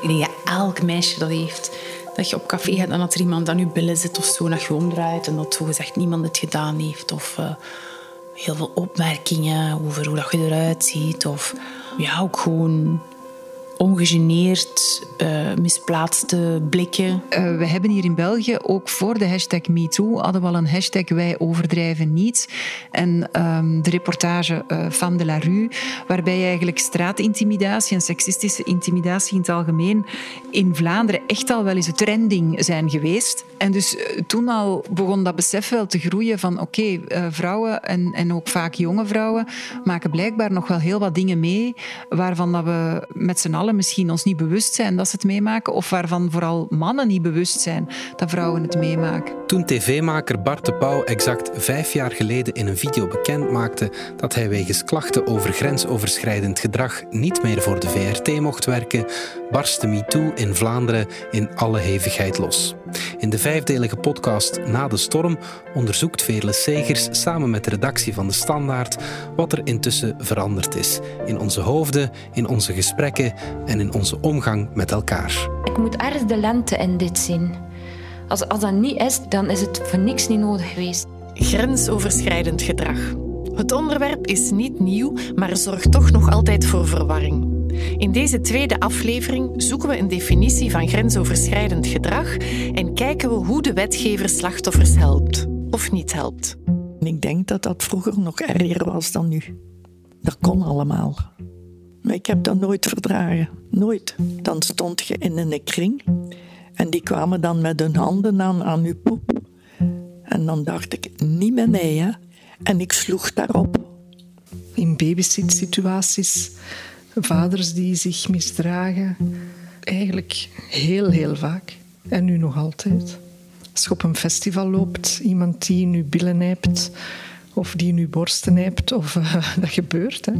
Ik denk dat elk meisje dat heeft. Dat je op café gaat en dat er iemand aan je billen zit of zo, dat je omdraait en dat zogezegd niemand het gedaan heeft. Of uh, heel veel opmerkingen over hoe dat je eruit ziet. Of ja, ook gewoon ongegeneerd uh, misplaatste blikken. Uh, we hebben hier in België ook voor de hashtag MeToo hadden we al een hashtag Wij overdrijven niet. En um, de reportage uh, Femme de la Rue, waarbij eigenlijk straatintimidatie en seksistische intimidatie in het algemeen in Vlaanderen echt al wel eens een trending zijn geweest. En dus toen al begon dat besef wel te groeien van oké, vrouwen en, en ook vaak jonge vrouwen maken blijkbaar nog wel heel wat dingen mee waarvan dat we met z'n allen misschien ons niet bewust zijn dat ze het meemaken, of waarvan vooral mannen niet bewust zijn dat vrouwen het meemaken. Toen tv-maker Bart de Pauw exact vijf jaar geleden in een video bekend maakte dat hij wegens klachten over grensoverschrijdend gedrag niet meer voor de VRT mocht werken, barstte MeToo in Vlaanderen in alle hevigheid los. In de vijfdelige podcast Na de Storm onderzoekt Veerle Segers samen met de redactie van De Standaard wat er intussen veranderd is. In onze hoofden, in onze gesprekken en in onze omgang met elkaar. Ik moet ergens de lente in dit zien. Als, als dat niet is, dan is het voor niks niet nodig geweest. Grensoverschrijdend gedrag. Het onderwerp is niet nieuw, maar zorgt toch nog altijd voor verwarring. In deze tweede aflevering zoeken we een definitie van grensoverschrijdend gedrag en kijken we hoe de wetgever slachtoffers helpt of niet helpt. Ik denk dat dat vroeger nog erger was dan nu. Dat kon allemaal. Maar ik heb dat nooit verdragen. Nooit. Dan stond je in een kring en die kwamen dan met hun handen aan, aan uw poep. En dan dacht ik, niet met mij, hè. En ik sloeg daarop. In babysit-situaties, vaders die zich misdragen, eigenlijk heel, heel vaak. En nu nog altijd. Als je op een festival loopt, iemand die je billen nijpt, of die je borsten nijpt, of uh, dat gebeurt. Hè.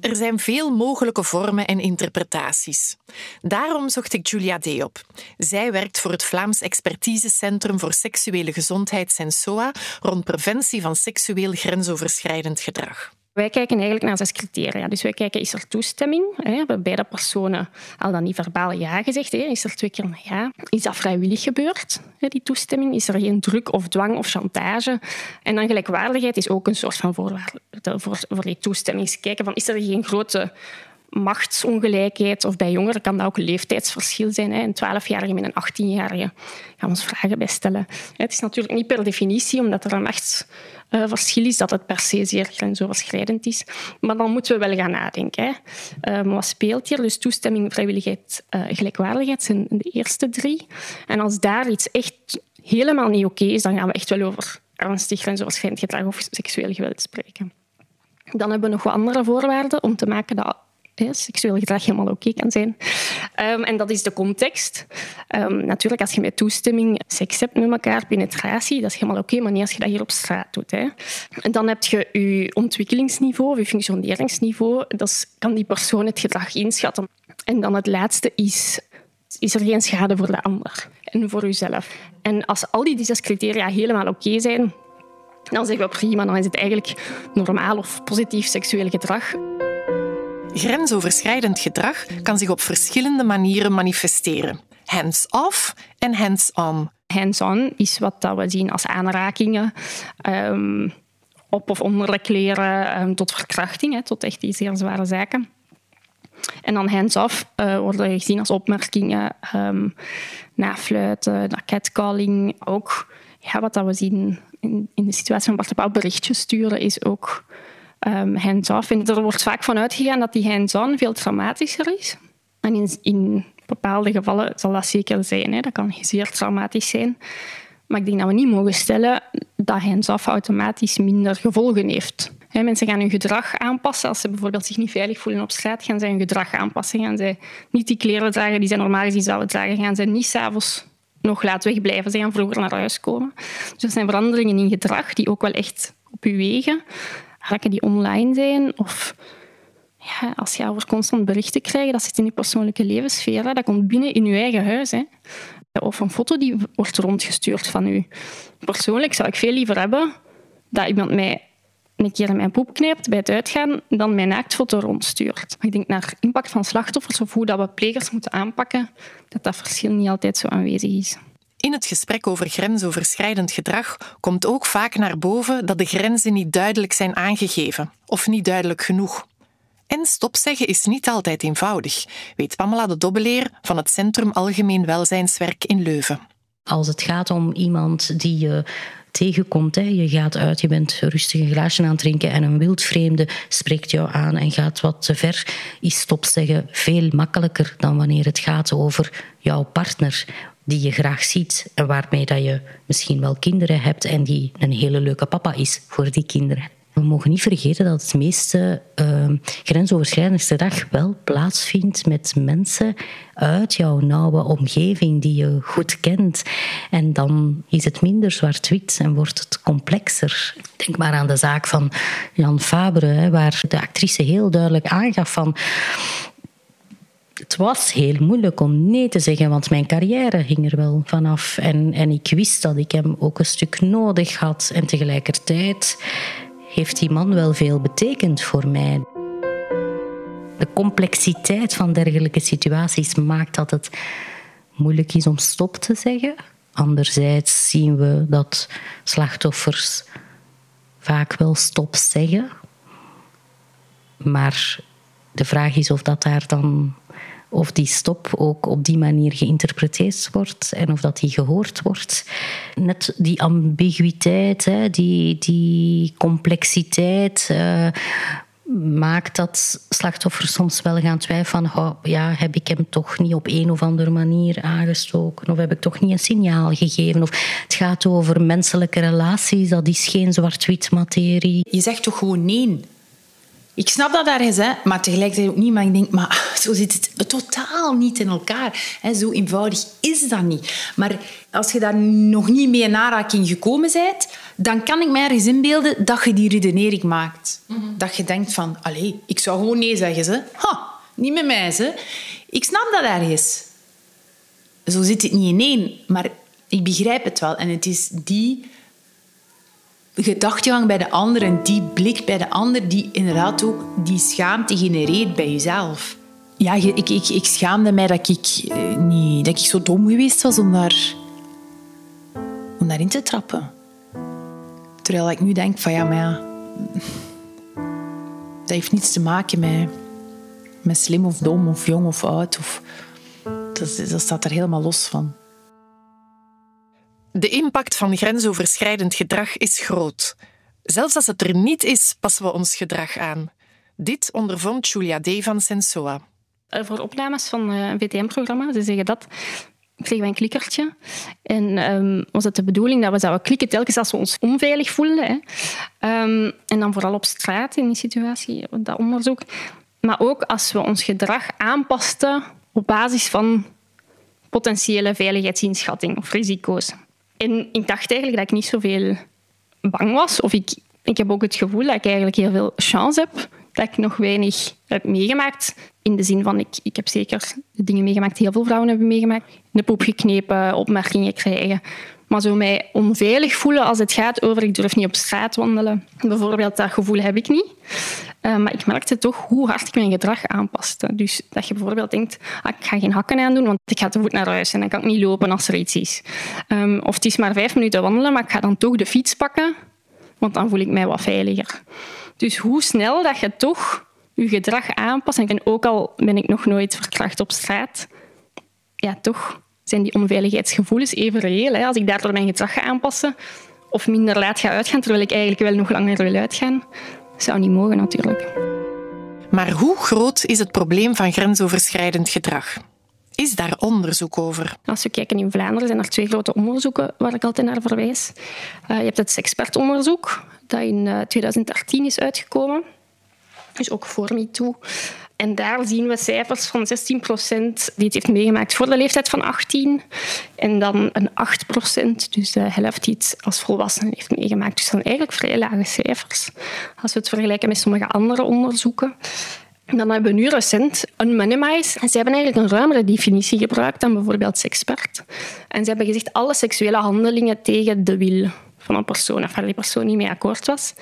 Er zijn veel mogelijke vormen en interpretaties. Daarom zocht ik Julia D. op. Zij werkt voor het Vlaams Expertisecentrum voor Seksuele Gezondheid SENSOA rond preventie van seksueel grensoverschrijdend gedrag. Wij kijken eigenlijk naar zes criteria. Dus wij kijken, is er toestemming? Hè? Hebben beide personen al dan niet verbaal ja gezegd? Is er twee keer een ja? Is dat vrijwillig gebeurd, die toestemming? Is er geen druk of dwang of chantage? En dan gelijkwaardigheid is ook een soort van voorwaarde voor, voor die toestemming. Kijken van, is er geen grote machtsongelijkheid, of bij jongeren kan dat ook een leeftijdsverschil zijn. Een 12-jarige met een 18-jarige gaan we ons vragen bij stellen. Het is natuurlijk niet per definitie, omdat er een machtsverschil is, dat het per se zeer grensoverschrijdend is. Maar dan moeten we wel gaan nadenken. Ehm, wat speelt hier? Dus toestemming, vrijwilligheid, uh, gelijkwaardigheid zijn de eerste drie. En als daar iets echt helemaal niet oké is, dan gaan we echt wel over ernstig grensoverschrijdend gedrag of seksueel geweld spreken. Dan hebben we nog wat andere voorwaarden om te maken dat seksueel gedrag helemaal oké kan zijn. Um, en dat is de context. Um, natuurlijk, als je met toestemming seks hebt met elkaar, penetratie, dat is helemaal oké, maar niet als je dat hier op straat doet. Hè. En dan heb je je ontwikkelingsniveau, je functioneringsniveau. Dat kan die persoon het gedrag inschatten. En dan het laatste is, is er geen schade voor de ander en voor jezelf. En als al die zes criteria helemaal oké zijn, dan zeggen we prima, dan is het eigenlijk normaal of positief seksueel gedrag. Grensoverschrijdend gedrag kan zich op verschillende manieren manifesteren. Hands-off en hands-on. Hands-on is wat we zien als aanrakingen. Um, op of onder de kleren um, tot verkrachting, tot echt die zeer zware zaken. En dan hands-off uh, worden gezien als opmerkingen, um, nafluiten, catcalling. Ook ja, wat dat we zien in, in de situatie van Bart de berichtjes sturen, is ook um, hands-off. En er wordt vaak van uitgegaan dat die hands-on veel traumatischer is. En in, bepaalde gevallen zal dat zeker zijn. Hè. Dat kan zeer traumatisch zijn. Maar ik denk dat we niet mogen stellen dat hands-off automatisch minder gevolgen heeft. He, mensen gaan hun gedrag aanpassen. Als ze bijvoorbeeld zich niet veilig voelen op straat, gaan ze hun gedrag aanpassen. Gaan ze niet die kleren dragen die ze normaal gezien zouden dragen. Gaan ze niet s'avonds nog laat wegblijven. Ze gaan vroeger naar huis komen. Dus er zijn veranderingen in gedrag die ook wel echt op u wegen haken die online zijn of ja, als je over constant berichten krijgt, dat zit in je persoonlijke levenssfeer. Dat komt binnen in je eigen huis. Hè. Of een foto die wordt rondgestuurd van u. Persoonlijk zou ik veel liever hebben dat iemand mij een keer mijn poep knijpt bij het uitgaan, dan mijn naaktfoto rondstuurt. Ik denk naar impact van slachtoffers of hoe dat we plegers moeten aanpakken, dat dat verschil niet altijd zo aanwezig is. In het gesprek over grensoverschrijdend gedrag komt ook vaak naar boven dat de grenzen niet duidelijk zijn aangegeven of niet duidelijk genoeg. En stopzeggen is niet altijd eenvoudig, weet Pamela de Dobbeleer van het Centrum Algemeen Welzijnswerk in Leuven. Als het gaat om iemand die je tegenkomt. Hè. Je gaat uit, je bent rustig een glaasje aan het drinken en een wildvreemde spreekt jou aan en gaat wat te ver, is stopzeggen veel makkelijker dan wanneer het gaat over jouw partner die je graag ziet en waarmee dat je misschien wel kinderen hebt en die een hele leuke papa is voor die kinderen. We mogen niet vergeten dat het meeste uh, grensoverschrijdend gedrag wel plaatsvindt met mensen uit jouw nauwe omgeving die je goed kent. En dan is het minder zwart-wit en wordt het complexer. Denk maar aan de zaak van Jan Fabre, waar de actrice heel duidelijk aangaf van het was heel moeilijk om nee te zeggen, want mijn carrière hing er wel vanaf. En, en ik wist dat ik hem ook een stuk nodig had. En tegelijkertijd heeft die man wel veel betekend voor mij. De complexiteit van dergelijke situaties maakt dat het moeilijk is om stop te zeggen. Anderzijds zien we dat slachtoffers vaak wel stop zeggen. Maar de vraag is of dat daar dan of die stop ook op die manier geïnterpreteerd wordt en of dat die gehoord wordt. Net die ambiguïteit, die, die complexiteit. Uh, maakt dat slachtoffers soms wel gaan twijfelen van ja, heb ik hem toch niet op een of andere manier aangestoken of heb ik toch niet een signaal gegeven of het gaat over menselijke relaties, dat is geen zwart-wit materie. Je zegt toch gewoon nee ik snap dat ergens, hè, maar tegelijkertijd ook niet. Maar ik denk, maar zo zit het totaal niet in elkaar. Hè. Zo eenvoudig is dat niet. Maar als je daar nog niet mee in aanraking gekomen bent, dan kan ik mij ergens inbeelden dat je die redenering maakt. Dat je denkt van, allee, ik zou gewoon nee zeggen. Ze. Ha, niet met mij. Ze. Ik snap dat ergens. Zo zit het niet in één. Maar ik begrijp het wel. En het is die gedachtegang bij de ander en die blik bij de ander die inderdaad ook die schaamte genereert bij jezelf. Ja, ik, ik, ik schaamde mij dat ik, eh, niet, dat ik zo dom geweest was om, daar, om daarin te trappen. Terwijl ik nu denk van ja, maar dat heeft niets te maken met, met slim of dom of jong of oud. Of, dat, dat staat er helemaal los van. De impact van grensoverschrijdend gedrag is groot. Zelfs als het er niet is, passen we ons gedrag aan. Dit ondervond Julia D. van Sensoa. Eh, voor opnames van eh, een VTM-programma, ze zeggen dat, kregen wij een klikkertje. En um, was het de bedoeling dat we zouden klikken telkens als we ons onveilig voelden. Um, en dan vooral op straat in die situatie, dat onderzoek. Maar ook als we ons gedrag aanpasten op basis van potentiële veiligheidsinschatting of risico's. En ik dacht eigenlijk dat ik niet zoveel bang was. Of ik, ik heb ook het gevoel dat ik eigenlijk heel veel chance heb. Dat ik nog weinig heb meegemaakt. In de zin van, ik, ik heb zeker dingen meegemaakt heel veel vrouwen hebben meegemaakt. De poep geknepen, opmerkingen krijgen. Maar zo mij onveilig voelen als het gaat over ik durf niet op straat wandelen. Bijvoorbeeld, dat gevoel heb ik niet. Uh, maar ik merkte toch hoe hard ik mijn gedrag aanpaste. Dus dat je bijvoorbeeld denkt, ah, ik ga geen hakken aandoen, want ik ga te voet naar huis en dan kan ik niet lopen als er iets is. Um, of het is maar vijf minuten wandelen, maar ik ga dan toch de fiets pakken, want dan voel ik mij wat veiliger. Dus hoe snel dat je toch je gedrag aanpast, en ook al ben ik nog nooit verkracht op straat, ja, toch zijn die onveiligheidsgevoelens even reëel. Hè? Als ik daardoor mijn gedrag ga aanpassen of minder laat ga uitgaan, terwijl ik eigenlijk wel nog langer wil uitgaan, zou niet mogen natuurlijk. Maar hoe groot is het probleem van grensoverschrijdend gedrag? Is daar onderzoek over? Als we kijken in Vlaanderen zijn er twee grote onderzoeken waar ik altijd naar verwijs. Uh, je hebt het Sexpert-onderzoek, dat in 2013 eh, is uitgekomen. Dus ook voor MeToo. En daar zien we cijfers van 16 procent die het heeft meegemaakt voor de leeftijd van 18. En dan een 8 procent, dus de helft die het als volwassene heeft meegemaakt. Dus dan eigenlijk vrij lage cijfers. Als we het vergelijken met sommige andere onderzoeken. En dan hebben we nu recent een minimize. En ze hebben eigenlijk een ruimere definitie gebruikt dan bijvoorbeeld Sexpert. En ze hebben gezegd alle seksuele handelingen tegen de wil van een persoon of waar die persoon niet mee akkoord was.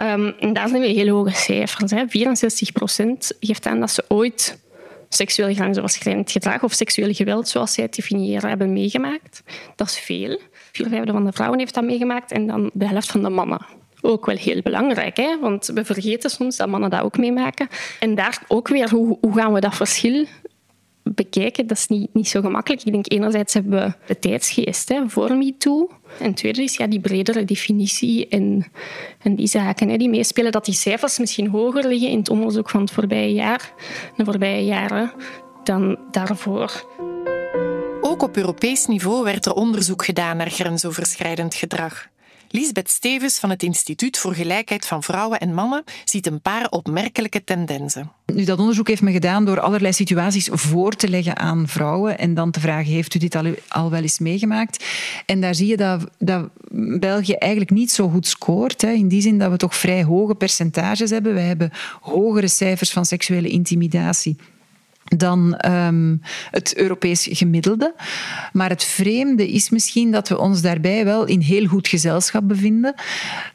Um, en daar zijn we heel hoge cijfers. Hè. 64 procent geeft aan dat ze ooit seksueel grensoverschrijdend gedrag of seksueel geweld, zoals zij het definiëren, hebben meegemaakt. Dat is veel. Vier vijfde van de vrouwen heeft dat meegemaakt en dan de helft van de mannen. Ook wel heel belangrijk, hè? want we vergeten soms dat mannen dat ook meemaken. En daar ook weer, hoe, hoe gaan we dat verschil bekijken, dat is niet, niet zo gemakkelijk. Ik denk enerzijds hebben we de tijdsgeest hè, voor MeToo. En tweede is ja, die bredere definitie en, en die zaken hè, die meespelen. Dat die cijfers misschien hoger liggen in het onderzoek van het voorbije jaar, de voorbije jaren, dan daarvoor. Ook op Europees niveau werd er onderzoek gedaan naar grensoverschrijdend gedrag. Lisbeth Stevens van het Instituut voor Gelijkheid van Vrouwen en Mannen ziet een paar opmerkelijke tendensen. Nu, dat onderzoek heeft me gedaan door allerlei situaties voor te leggen aan vrouwen en dan te vragen, heeft u dit al, al wel eens meegemaakt? En daar zie je dat, dat België eigenlijk niet zo goed scoort. Hè, in die zin dat we toch vrij hoge percentages hebben. We hebben hogere cijfers van seksuele intimidatie dan um, het Europees gemiddelde. Maar het vreemde is misschien dat we ons daarbij wel in heel goed gezelschap bevinden.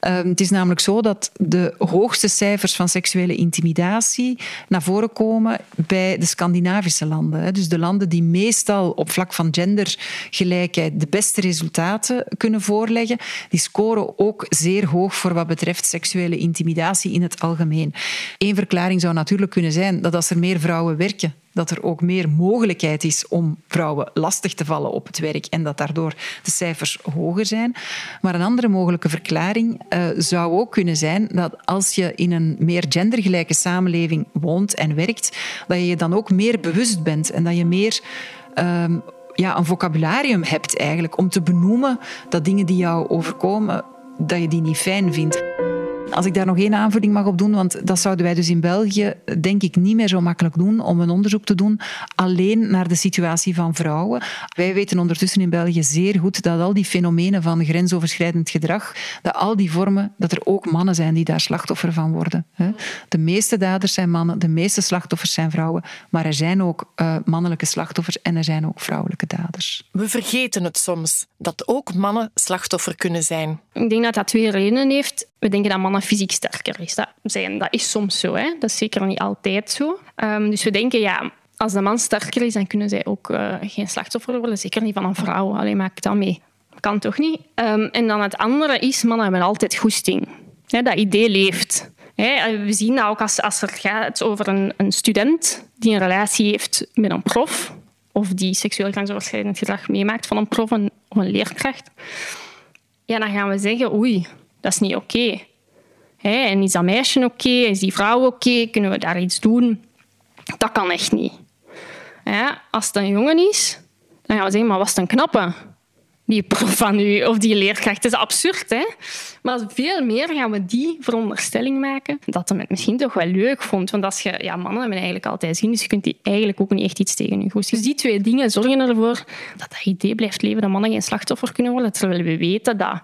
Um, het is namelijk zo dat de hoogste cijfers van seksuele intimidatie naar voren komen bij de Scandinavische landen. Dus de landen die meestal op vlak van gendergelijkheid de beste resultaten kunnen voorleggen, die scoren ook zeer hoog voor wat betreft seksuele intimidatie in het algemeen. Eén verklaring zou natuurlijk kunnen zijn dat als er meer vrouwen werken, dat er ook meer mogelijkheid is om vrouwen lastig te vallen op het werk en dat daardoor de cijfers hoger zijn. Maar een andere mogelijke verklaring uh, zou ook kunnen zijn dat als je in een meer gendergelijke samenleving woont en werkt, dat je je dan ook meer bewust bent en dat je meer um, ja, een vocabularium hebt eigenlijk om te benoemen dat dingen die jou overkomen, dat je die niet fijn vindt. Als ik daar nog één aanvulling mag op doen, want dat zouden wij dus in België denk ik niet meer zo makkelijk doen om een onderzoek te doen alleen naar de situatie van vrouwen. Wij weten ondertussen in België zeer goed dat al die fenomenen van grensoverschrijdend gedrag, dat al die vormen, dat er ook mannen zijn die daar slachtoffer van worden. De meeste daders zijn mannen, de meeste slachtoffers zijn vrouwen, maar er zijn ook uh, mannelijke slachtoffers en er zijn ook vrouwelijke daders. We vergeten het soms, dat ook mannen slachtoffer kunnen zijn. Ik denk dat dat twee redenen heeft. We denken dat mannen fysiek sterker is. Dat, zijn, dat is soms zo, hè? dat is zeker niet altijd zo. Um, dus we denken, ja, als de man sterker is, dan kunnen zij ook uh, geen slachtoffer worden. Zeker niet van een vrouw. Alleen maak dat mee. Kan toch niet? Um, en dan het andere is, mannen hebben altijd goesting. Ja, dat idee leeft. we zien dat ook als, als er gaat over een, een student die een relatie heeft met een prof, of die seksueel grensoverschrijdend gedrag meemaakt van een prof of een leerkracht, ja, dan gaan we zeggen, oei, dat is niet oké. En is dat meisje oké? Is die vrouw oké? Kunnen we daar iets doen? Dat kan echt niet. Als het een jongen is, dan gaan we zeggen, maar was het een knappe? Die prof van u of die leerkracht. Het is absurd, hè? Maar veel meer gaan we die veronderstelling maken dat hij het misschien toch wel leuk vond. Want als je, ja, mannen hebben eigenlijk altijd zin, dus je kunt die eigenlijk ook niet echt iets tegen je goed. Dus die twee dingen zorgen ervoor dat dat idee blijft leven dat mannen geen slachtoffer kunnen worden. Terwijl we weten dat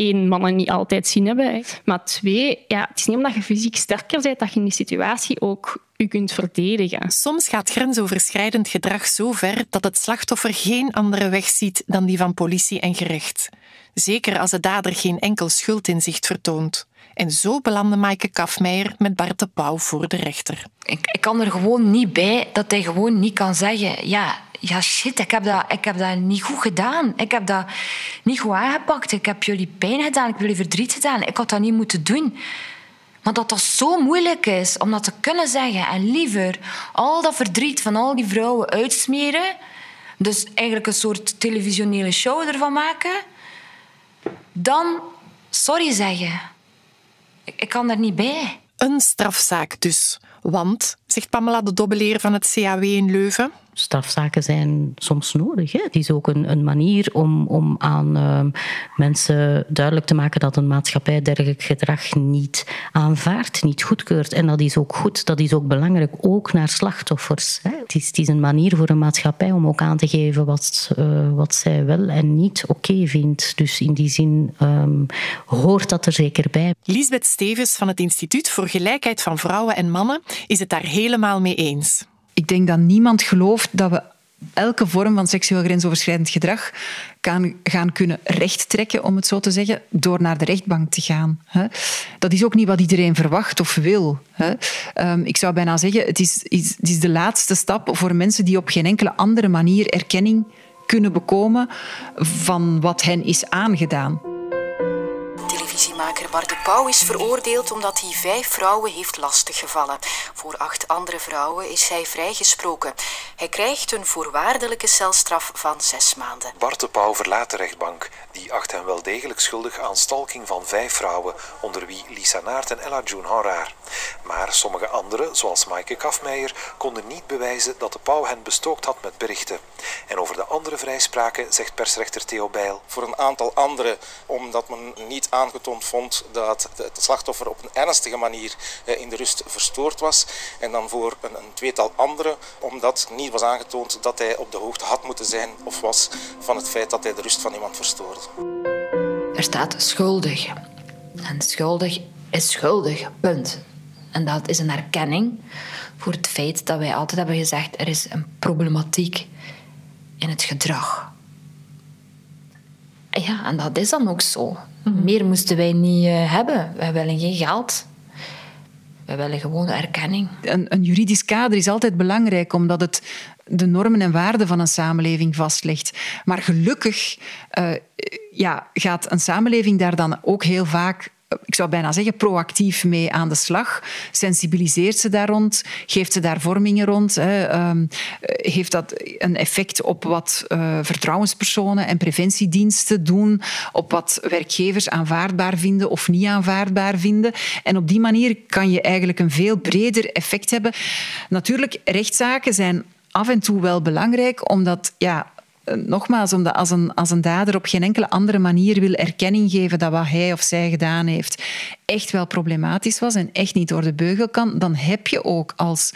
één, mannen niet altijd zin hebben. Maar twee, ja, het is niet omdat je fysiek sterker bent dat je in die situatie ook je kunt verdedigen. Soms gaat grensoverschrijdend gedrag zo ver dat het slachtoffer geen andere weg ziet dan die van politie en gerecht. Zeker als de dader geen enkel schuldinzicht vertoont. En zo belandde Maaike Kafmeijer met Bart de Pauw voor de rechter. Ik, ik kan er gewoon niet bij dat hij gewoon niet kan zeggen... ja, ja shit, ik heb, dat, ik heb dat niet goed gedaan. Ik heb dat niet goed aangepakt. Ik heb jullie pijn gedaan, ik heb jullie verdriet gedaan. Ik had dat niet moeten doen. Maar dat dat zo moeilijk is om dat te kunnen zeggen en liever al dat verdriet van al die vrouwen uitsmeren, dus eigenlijk een soort televisionele show ervan maken, dan sorry zeggen. Ik, kan daar niet bij. Een strafzaak dus. Want, zegt Pamela de Dobbeleer van het CAW in Leuven, strafzaken zijn soms nodig. Hè. Het is ook een, een manier om, om aan uh, mensen duidelijk te maken dat een maatschappij dergelijk gedrag niet aanvaardt, niet goedkeurt. En dat is ook goed, dat is ook belangrijk, ook naar slachtoffers. Hè. Het, is, een manier voor een maatschappij om ook aan te geven wat, uh, wat zij wel en niet oké vindt. Dus in die zin um, hoort dat er zeker bij. Lisbeth Stevens van het Instituut voor Gelijkheid van Vrouwen en Mannen is het daar helemaal mee eens ik denk dat niemand gelooft dat we elke vorm van seksueel grensoverschrijdend gedrag kan gaan kunnen rechttrekken, om het zo te zeggen, door naar de rechtbank te gaan. Dat is ook niet wat iedereen verwacht of wil. Ehm, ik zou bijna zeggen, het is, het is de laatste stap voor mensen die op geen enkele andere manier erkenning kunnen bekomen van wat hen is aangedaan. Televisiemaker Bart de Pauw is veroordeeld omdat hij vijf vrouwen heeft lastiggevallen. Voor acht andere vrouwen is hij vrijgesproken. Hij krijgt een voorwaardelijke celstraf van zes maanden. Bart de Pauw verlaat de rechtbank. Die acht hem wel degelijk schuldig aan stalking van vijf vrouwen, onder wie Lisa Naert en Ella June Honraar. Maar sommige anderen, zoals Maaike Kafmeijer, konden niet bewijzen dat de Pauw hen bestookt had met berichten. En over de andere vrijspraken zegt persrechter Theo Bijl. Voor een aantal anderen, omdat men niet aangetoond vond dat het slachtoffer op een ernstige manier eh, in de rust verstoord was. En dan voor een, een tweetal anderen, omdat niet was aangetoond dat hij op de hoogte had moeten zijn of was van het feit dat hij de rust van iemand verstoorde. Er staat schuldig. En schuldig is schuldig, punt. En dat is een erkenning voor het feit dat wij altijd hebben gezegd er is een problematiek in het gedrag. Ja, en dat is dan ook zo. Mhm. Meer moesten wij niet uh, hebben. Wij willen geen geld. Wij willen gewoon erkenning. Een, een, juridisch kader is altijd belangrijk, omdat het de normen en waarden van een samenleving vastlegt. Maar gelukkig uh, ja, gaat een samenleving daar dan ook heel vaak ik zou bijna zeggen, proactief mee aan de slag. Sensibiliseert ze daar rond? Geeft ze daar vormingen rond? Hè? Ehm, heeft dat een effect op wat uh, vertrouwenspersonen en preventiediensten doen? Op wat werkgevers aanvaardbaar vinden of niet aanvaardbaar vinden? En op die manier kan je eigenlijk een veel breder effect hebben. Natuurlijk, rechtszaken zijn af en toe wel belangrijk, omdat ja, eh, nogmaals, omdat als een, als een dader op geen enkele andere manier wil erkenning geven dat wat hij of zij gedaan heeft echt wel problematisch was en echt niet door de beugel kan, dan heb je ook als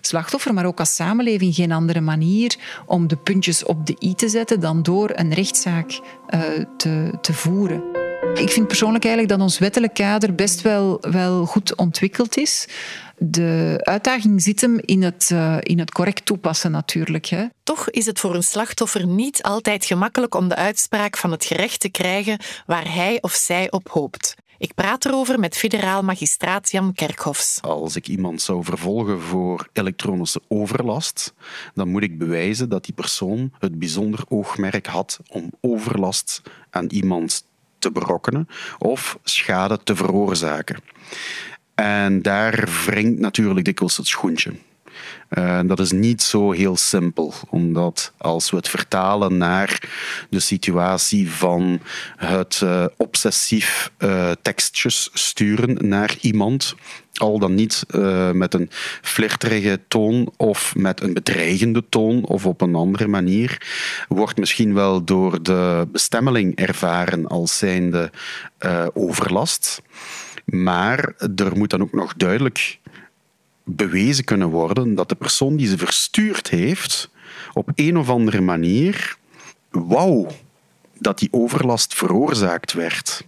slachtoffer, maar ook als samenleving geen andere manier om de puntjes op de i te zetten dan door een rechtszaak uh, te, te voeren. Ik vind persoonlijk eigenlijk dat ons wettelijk kader best wel, wel goed ontwikkeld is. De uitdaging zit hem in het, uh, in het correct toepassen natuurlijk. Hè. Toch is het voor een slachtoffer niet altijd gemakkelijk om de uitspraak van het gerecht te krijgen waar hij of zij op hoopt. Ik praat erover met federaal magistraat Jan Kerkhofs. Als ik iemand zou vervolgen voor elektronische overlast, dan moet ik bewijzen dat die persoon het bijzonder oogmerk had om overlast aan iemand te berokkenen of schade te veroorzaken. En daar wringt natuurlijk dikwijls het schoentje. Uh, dat is niet zo heel simpel, omdat als we het vertalen naar de situatie van het uh, obsessief uh, tekstjes sturen naar iemand, al dan niet met een flirterige toon of met een bedreigende toon of op een andere manier, wordt misschien wel door de bestemmeling ervaren als zijnde overlast. Maar er moet dan ook nog duidelijk bewezen kunnen worden dat de persoon die ze verstuurd heeft, op een of andere manier wou dat die overlast veroorzaakt werd.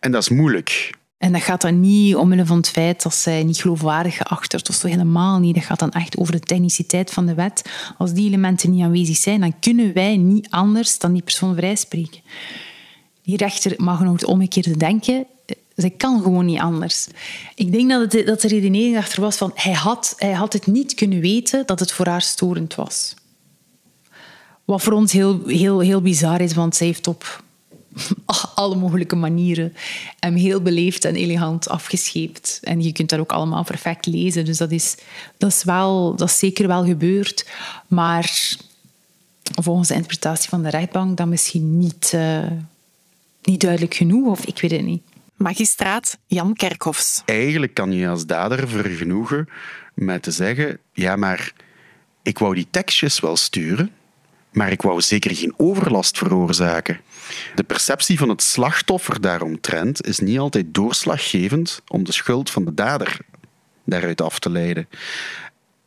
En dat is moeilijk. En dat gaat dan niet omwille van het feit dat zij niet geloofwaardig geacht wordt, of zo helemaal niet. Dat gaat dan echt over de techniciteit van de wet. Als die elementen niet aanwezig zijn, dan kunnen wij niet anders dan die persoon vrijspreken. Die rechter mag nog het omgekeerde denken. Zij kan gewoon niet anders. Ik denk dat, het, dat de redenering achter was van hij had, hij had het niet kunnen weten dat het voor haar storend was. Wat voor ons heel, heel, heel bizar is, want zij heeft op alle mogelijke manieren hem heel beleefd en elegant afgescheept. En je kunt dat ook allemaal perfect lezen. Dus dat is, dat is, wel, dat is zeker wel gebeurd. Maar volgens de interpretatie van de rechtbank dan misschien niet, uh, niet duidelijk genoeg, of ik weet het niet. Magistraat Jan Kerkhofs. Eigenlijk kan je als dader vergenoegen met te zeggen: ja, maar ik wou die tekstjes wel sturen, maar ik wou zeker geen overlast veroorzaken. De perceptie van het slachtoffer daaromtrent is niet altijd doorslaggevend om de schuld van de dader daaruit af te leiden.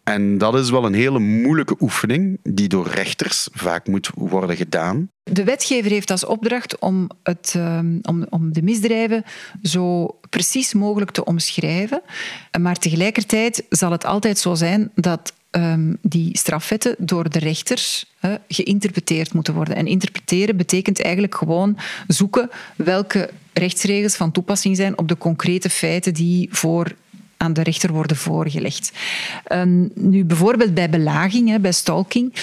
En dat is wel een hele moeilijke oefening die door rechters vaak moet worden gedaan. De wetgever heeft als opdracht om, het, ehm, om, om de misdrijven zo precies mogelijk te omschrijven. Maar tegelijkertijd zal het altijd zo zijn dat um, die strafwetten door de rechters geïnterpreteerd moeten worden. En interpreteren betekent eigenlijk gewoon zoeken welke rechtsregels van toepassing zijn op de concrete feiten die voor aan de rechter worden voorgelegd. Um, nu, bijvoorbeeld bij belaging, hè, bij stalking,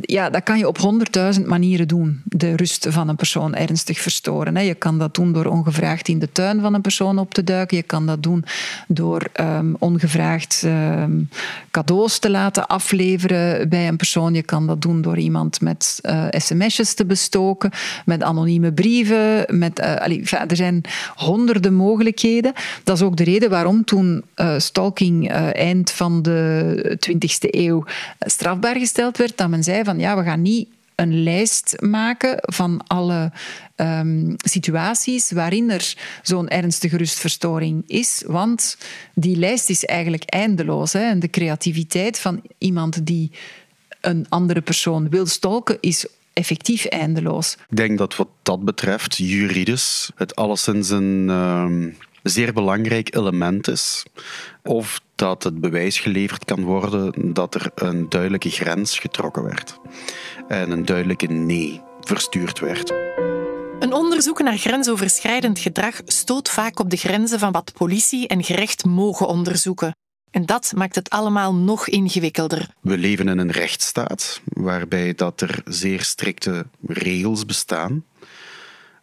ja, dat kan je op honderdduizend manieren doen. De rust van een persoon ernstig verstoren. Hè. Je kan dat doen door ongevraagd in de tuin van een persoon op te duiken. Je kan dat doen door um, ongevraagd um, cadeaus te laten afleveren bij een persoon. Je kan dat doen door iemand met uh, sms'jes te bestoken, met anonieme brieven. Met, allee, er zijn honderden mogelijkheden. Dat is ook de reden waarom toen uh, stalking eind van de 20e eeuw strafbaar gesteld werd, dat men zei van ja, we gaan niet een lijst maken van alle um, situaties waarin er zo'n ernstige rustverstoring is. Want die lijst is eigenlijk eindeloos. Hè? En de creativiteit van iemand die een andere persoon wil stalken is effectief eindeloos. Ik denk dat wat dat betreft, juridisch, het alleszins een um, zeer belangrijk element is. Of dat het bewijs geleverd kan worden dat er een duidelijke grens getrokken werd en een duidelijke nee verstuurd werd. Een onderzoek naar grensoverschrijdend gedrag stoot vaak op de grenzen van wat politie en gerecht mogen onderzoeken. En dat maakt het allemaal nog ingewikkelder. We leven in een rechtsstaat waarbij dat er zeer strikte regels bestaan,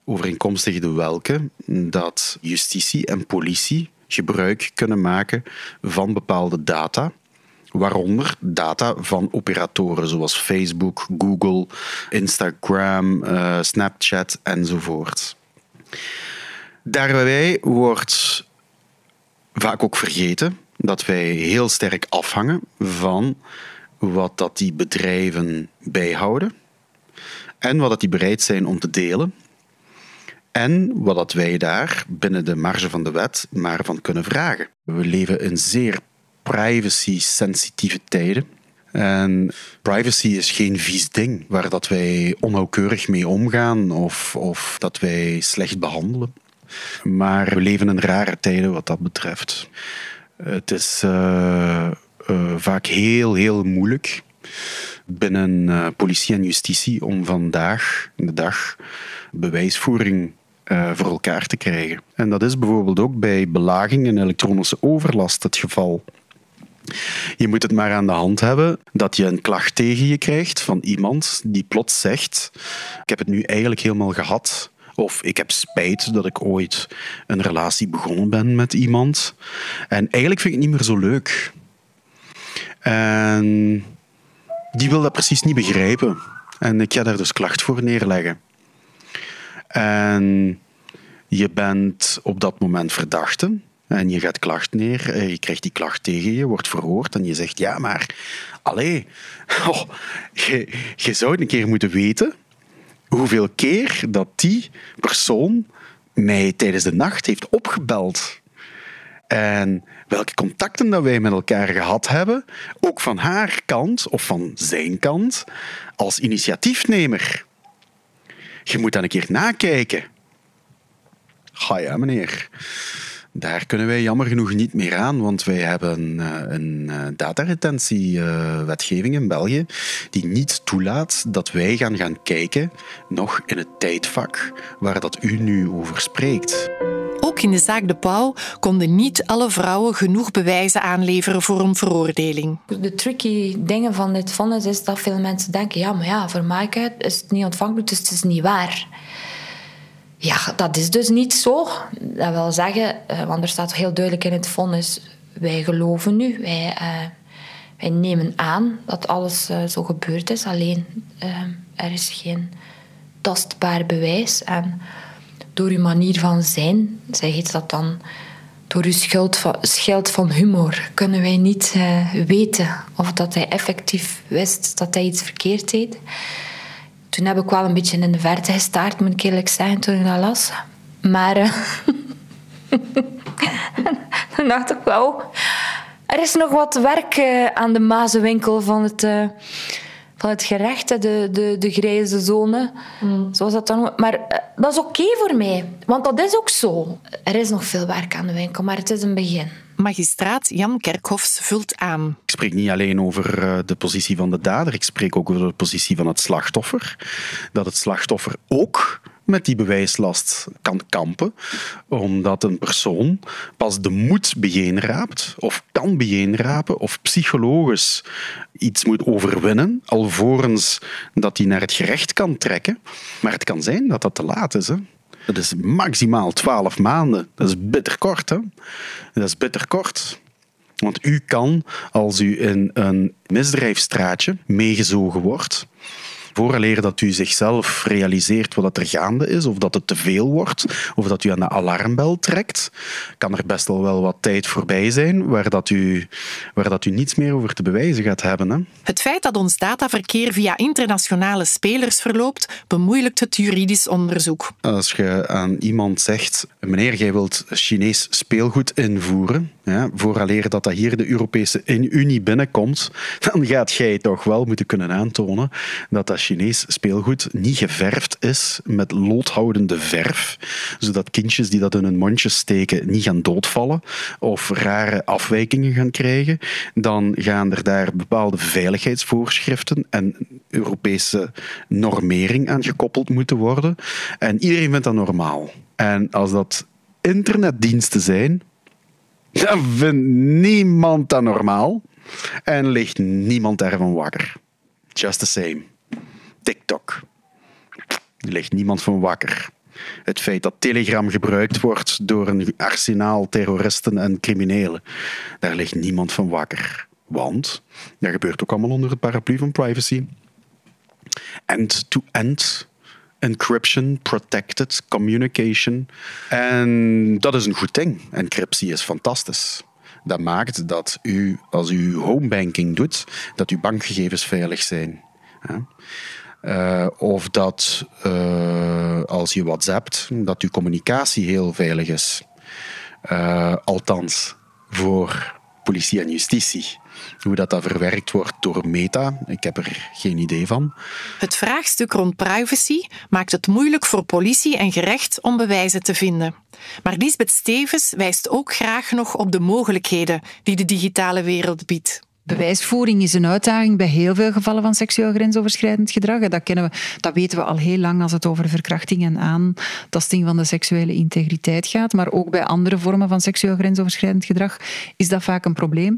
overeenkomstig de welke dat justitie en politie gebruik kunnen maken van bepaalde data. Waaronder data van operatoren zoals Facebook, Google, Instagram, uh, Snapchat enzovoort. Daarbij wordt vaak ook vergeten dat wij heel sterk afhangen van wat dat die bedrijven bijhouden en wat dat die bereid zijn om te delen en wat dat wij daar binnen de marge van de wet maar van kunnen vragen. We leven in zeer privacy-sensitieve tijden. En privacy is geen vies ding waar dat wij onnauwkeurig mee omgaan of, of dat wij slecht behandelen. Maar we leven in rare tijden wat dat betreft. Het is uh, uh, vaak heel, heel moeilijk binnen uh, politie en justitie om vandaag de dag bewijsvoering uh, voor elkaar te krijgen. En dat is bijvoorbeeld ook bij belaging en elektronische overlast het geval. Je moet het maar aan de hand hebben dat je een klacht tegen je krijgt van iemand die plots zegt: Ik heb het nu eigenlijk helemaal gehad. Of ik heb spijt dat ik ooit een relatie begonnen ben met iemand. En eigenlijk vind ik het niet meer zo leuk. En die wil dat precies niet begrijpen. En ik ga daar dus klacht voor neerleggen. En je bent op dat moment verdachte. En je gaat klacht neer, eh, je krijgt die klacht tegen je, wordt verhoord en je zegt ja, maar allee, oh, je, je zou een keer moeten weten hoeveel keer dat die persoon mij tijdens de nacht heeft opgebeld. En welke contacten dat wij met elkaar gehad hebben, ook van haar kant of van zijn kant, als initiatiefnemer. Je moet dan een keer nakijken. Ga ja, meneer. Daar kunnen wij jammer genoeg niet meer aan, want wij hebben uh, een uh, dataretentiewetgeving in België die niet toelaat dat wij gaan gaan kijken, nog in het tijdvak waar dat u nu over spreekt. In de zaak De Pauw konden niet alle vrouwen genoeg bewijzen aanleveren voor een veroordeling. De tricky dingen van dit vonnis is dat veel mensen denken: ja, maar ja, voor Maaike is het niet ontvankelijk, dus het is niet waar. Ja, dat is dus niet zo. Dat wil zeggen, eh, want er staat heel duidelijk in het vonnis: wij geloven nu, wij, uh, wij nemen aan dat alles uh, zo gebeurd is, alleen er is geen tastbaar bewijs. En door uw manier van zijn, zij heet dat dan, door uw schild van, schild van humor, kunnen wij niet uh, weten of dat hij effectief wist dat hij iets verkeerd deed. Toen heb ik wel een beetje in de verte gestaard, moet ik eerlijk zijn, toen ik dat las. Maar uh, dan dacht ik wel, er is nog wat werk uh, aan de mazenwinkel van het van het gerecht, de, de, de grijze zone. Mm. Zoals dat dan Maar eh, dat is oké okay voor mij, want dat is ook zo. Er is nog veel werk aan de winkel, maar het is een begin. Magistraat Jan Kerkhofs vult aan. Ik spreek niet alleen over eh, de positie van de dader, ik spreek ook over de positie van het slachtoffer. Dat het slachtoffer ook met die bewijslast kan kampen, omdat een persoon pas de moed bijeenraapt of kan bijeenrapen of psychologisch iets moet overwinnen, alvorens dat hij naar het gerecht kan trekken. Maar het kan zijn dat dat te laat is. Hè? Dat is maximaal twaalf maanden. Dat is bitter kort. Dat is bitter kort. Want u kan, als u in een misdrijfstraatje meegezogen wordt, vooraleer dat u zichzelf realiseert wat er gaande is, of dat het te veel wordt, of dat u aan de alarmbel trekt, kan er best wel wel wat tijd voorbij zijn waar dat u, waar dat u niets meer over te bewijzen gaat hebben. Hè. Het feit dat ons dataverkeer via internationale spelers verloopt, bemoeilijkt het juridisch onderzoek. Als je aan iemand zegt, meneer, jij wilt Chinees speelgoed invoeren, ja, vooraleer dat dat hier de Europese Unie binnenkomt, dan gaat jij toch wel moeten kunnen aantonen dat dat Chinees speelgoed niet geverfd is met loodhoudende verf, zodat kindjes die dat in hun mondje steken niet gaan doodvallen of rare afwijkingen gaan krijgen. Dan gaan er daar bepaalde veiligheidsvoorschriften en Europese normering aan gekoppeld moeten worden. En iedereen vindt dat normaal. En als dat internetdiensten zijn, dan vindt niemand dat normaal en ligt niemand daarvan wakker. Just the same. TikTok. Er ligt niemand van wakker. Het feit dat Telegram gebruikt wordt door een arsenaal terroristen en criminelen, daar ligt niemand van wakker. Want dat gebeurt ook allemaal onder het paraplu van privacy. End-to-end encryption, protected communication. En dat is een goed ding. Encryptie is fantastisch. Dat maakt dat u, als u homebanking doet, dat uw bankgegevens veilig zijn. Uh, of dat uh, als je WhatsAppt, dat uw communicatie heel veilig is. Uh, althans, voor politie en justitie. Hoe dat, dat verwerkt wordt door Meta, ik heb er geen idee van. Het vraagstuk rond privacy maakt het moeilijk voor politie en gerecht om bewijzen te vinden. Maar Lisbeth Stevens wijst ook graag nog op de mogelijkheden die de digitale wereld biedt. Bewijsvoering is een uitdaging bij heel veel gevallen van seksueel grensoverschrijdend gedrag. Dat, kennen we, dat weten we al heel lang als het over verkrachting en aantasting van de seksuele integriteit gaat. Maar ook bij andere vormen van seksueel grensoverschrijdend gedrag is dat vaak een probleem.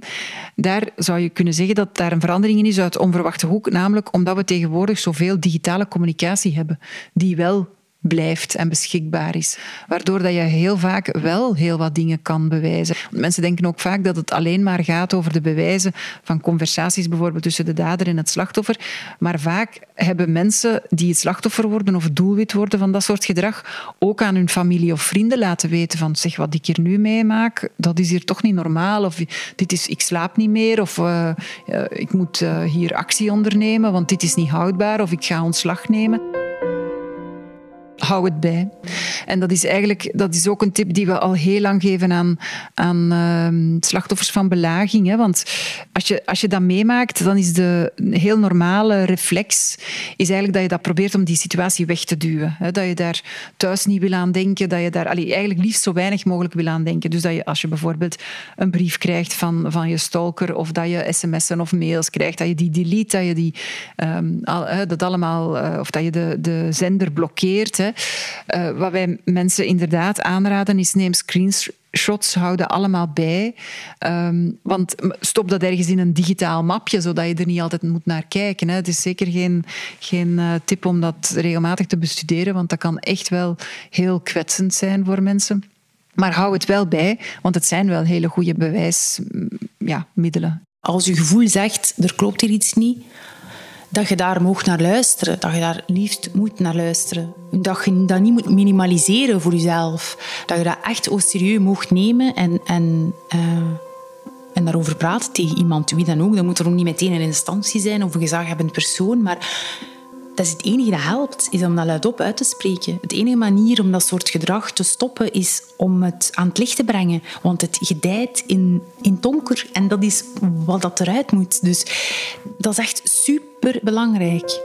Daar zou je kunnen zeggen dat daar een verandering in is uit onverwachte hoek. Namelijk omdat we tegenwoordig zoveel digitale communicatie hebben, die wel blijft en beschikbaar is. Waardoor dat je heel vaak wel heel wat dingen kan bewijzen. Mensen denken ook vaak dat het alleen maar gaat over de bewijzen van conversaties bijvoorbeeld tussen de dader en het slachtoffer. Maar vaak hebben mensen die het slachtoffer worden of doelwit worden van dat soort gedrag ook aan hun familie of vrienden laten weten van zeg wat ik hier nu meemaak, dat is hier toch niet normaal of dit is ik slaap niet meer of uh, ik moet uh, hier actie ondernemen want dit is niet houdbaar of ik ga ontslag nemen hou het bij. En dat is eigenlijk dat is ook een tip die we al heel lang geven aan, aan uh, slachtoffers van belaging. Hè? Want als je, als je dat meemaakt, dan is de heel normale reflex is eigenlijk dat je dat probeert om die situatie weg te duwen. Hè? Dat je daar thuis niet wil aan denken, dat je daar eigenlijk liefst zo weinig mogelijk wil aan denken. Dus dat je als je bijvoorbeeld een brief krijgt van, van je stalker of dat je sms'en of mails krijgt, dat je die delete, dat je die um, al, dat allemaal, uh, of dat je de, de zender blokkeert. Uh, wat wij mensen inderdaad aanraden is neem screenshots, hou dat allemaal bij. Um, want stop dat ergens in een digitaal mapje, zodat je er niet altijd moet naar kijken. Hè. Het is zeker geen, geen uh, tip om dat regelmatig te bestuderen, want dat kan echt wel heel kwetsend zijn voor mensen. Maar hou het wel bij, want het zijn wel hele goede bewijsmiddelen. Ja, Als je gevoel zegt, er klopt hier iets niet, dat je daar mocht naar luisteren. Dat je daar liefst moet naar luisteren. Dat je dat niet moet minimaliseren voor jezelf. Dat je dat echt serieus mocht nemen en, en, uh, en daarover praten tegen iemand, wie dan ook. Dat moet er ook niet meteen een instantie zijn of een gezaghebbend persoon, maar dat is het enige dat helpt, is om dat luidop uit te spreken. De enige manier om dat soort gedrag te stoppen is om het aan het licht te brengen. Want het gedijt in, in donker en dat is wat dat eruit moet. Dus dat is echt super belangrijk.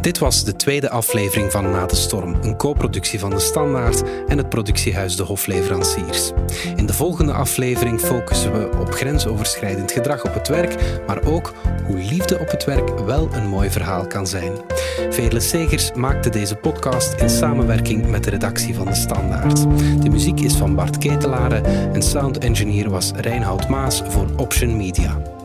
Dit was de tweede aflevering van Na de Storm, een co-productie van De Standaard en het productiehuis De Hofleveranciers. In de volgende aflevering focussen we op grensoverschrijdend gedrag op het werk, maar ook hoe liefde op het werk wel een mooi verhaal kan zijn. Veerle Segers maakte deze podcast in samenwerking met de redactie van De Standaard. De muziek is van Bart Ketelaren en sound engineer was Reinhoud Maas voor Option Media.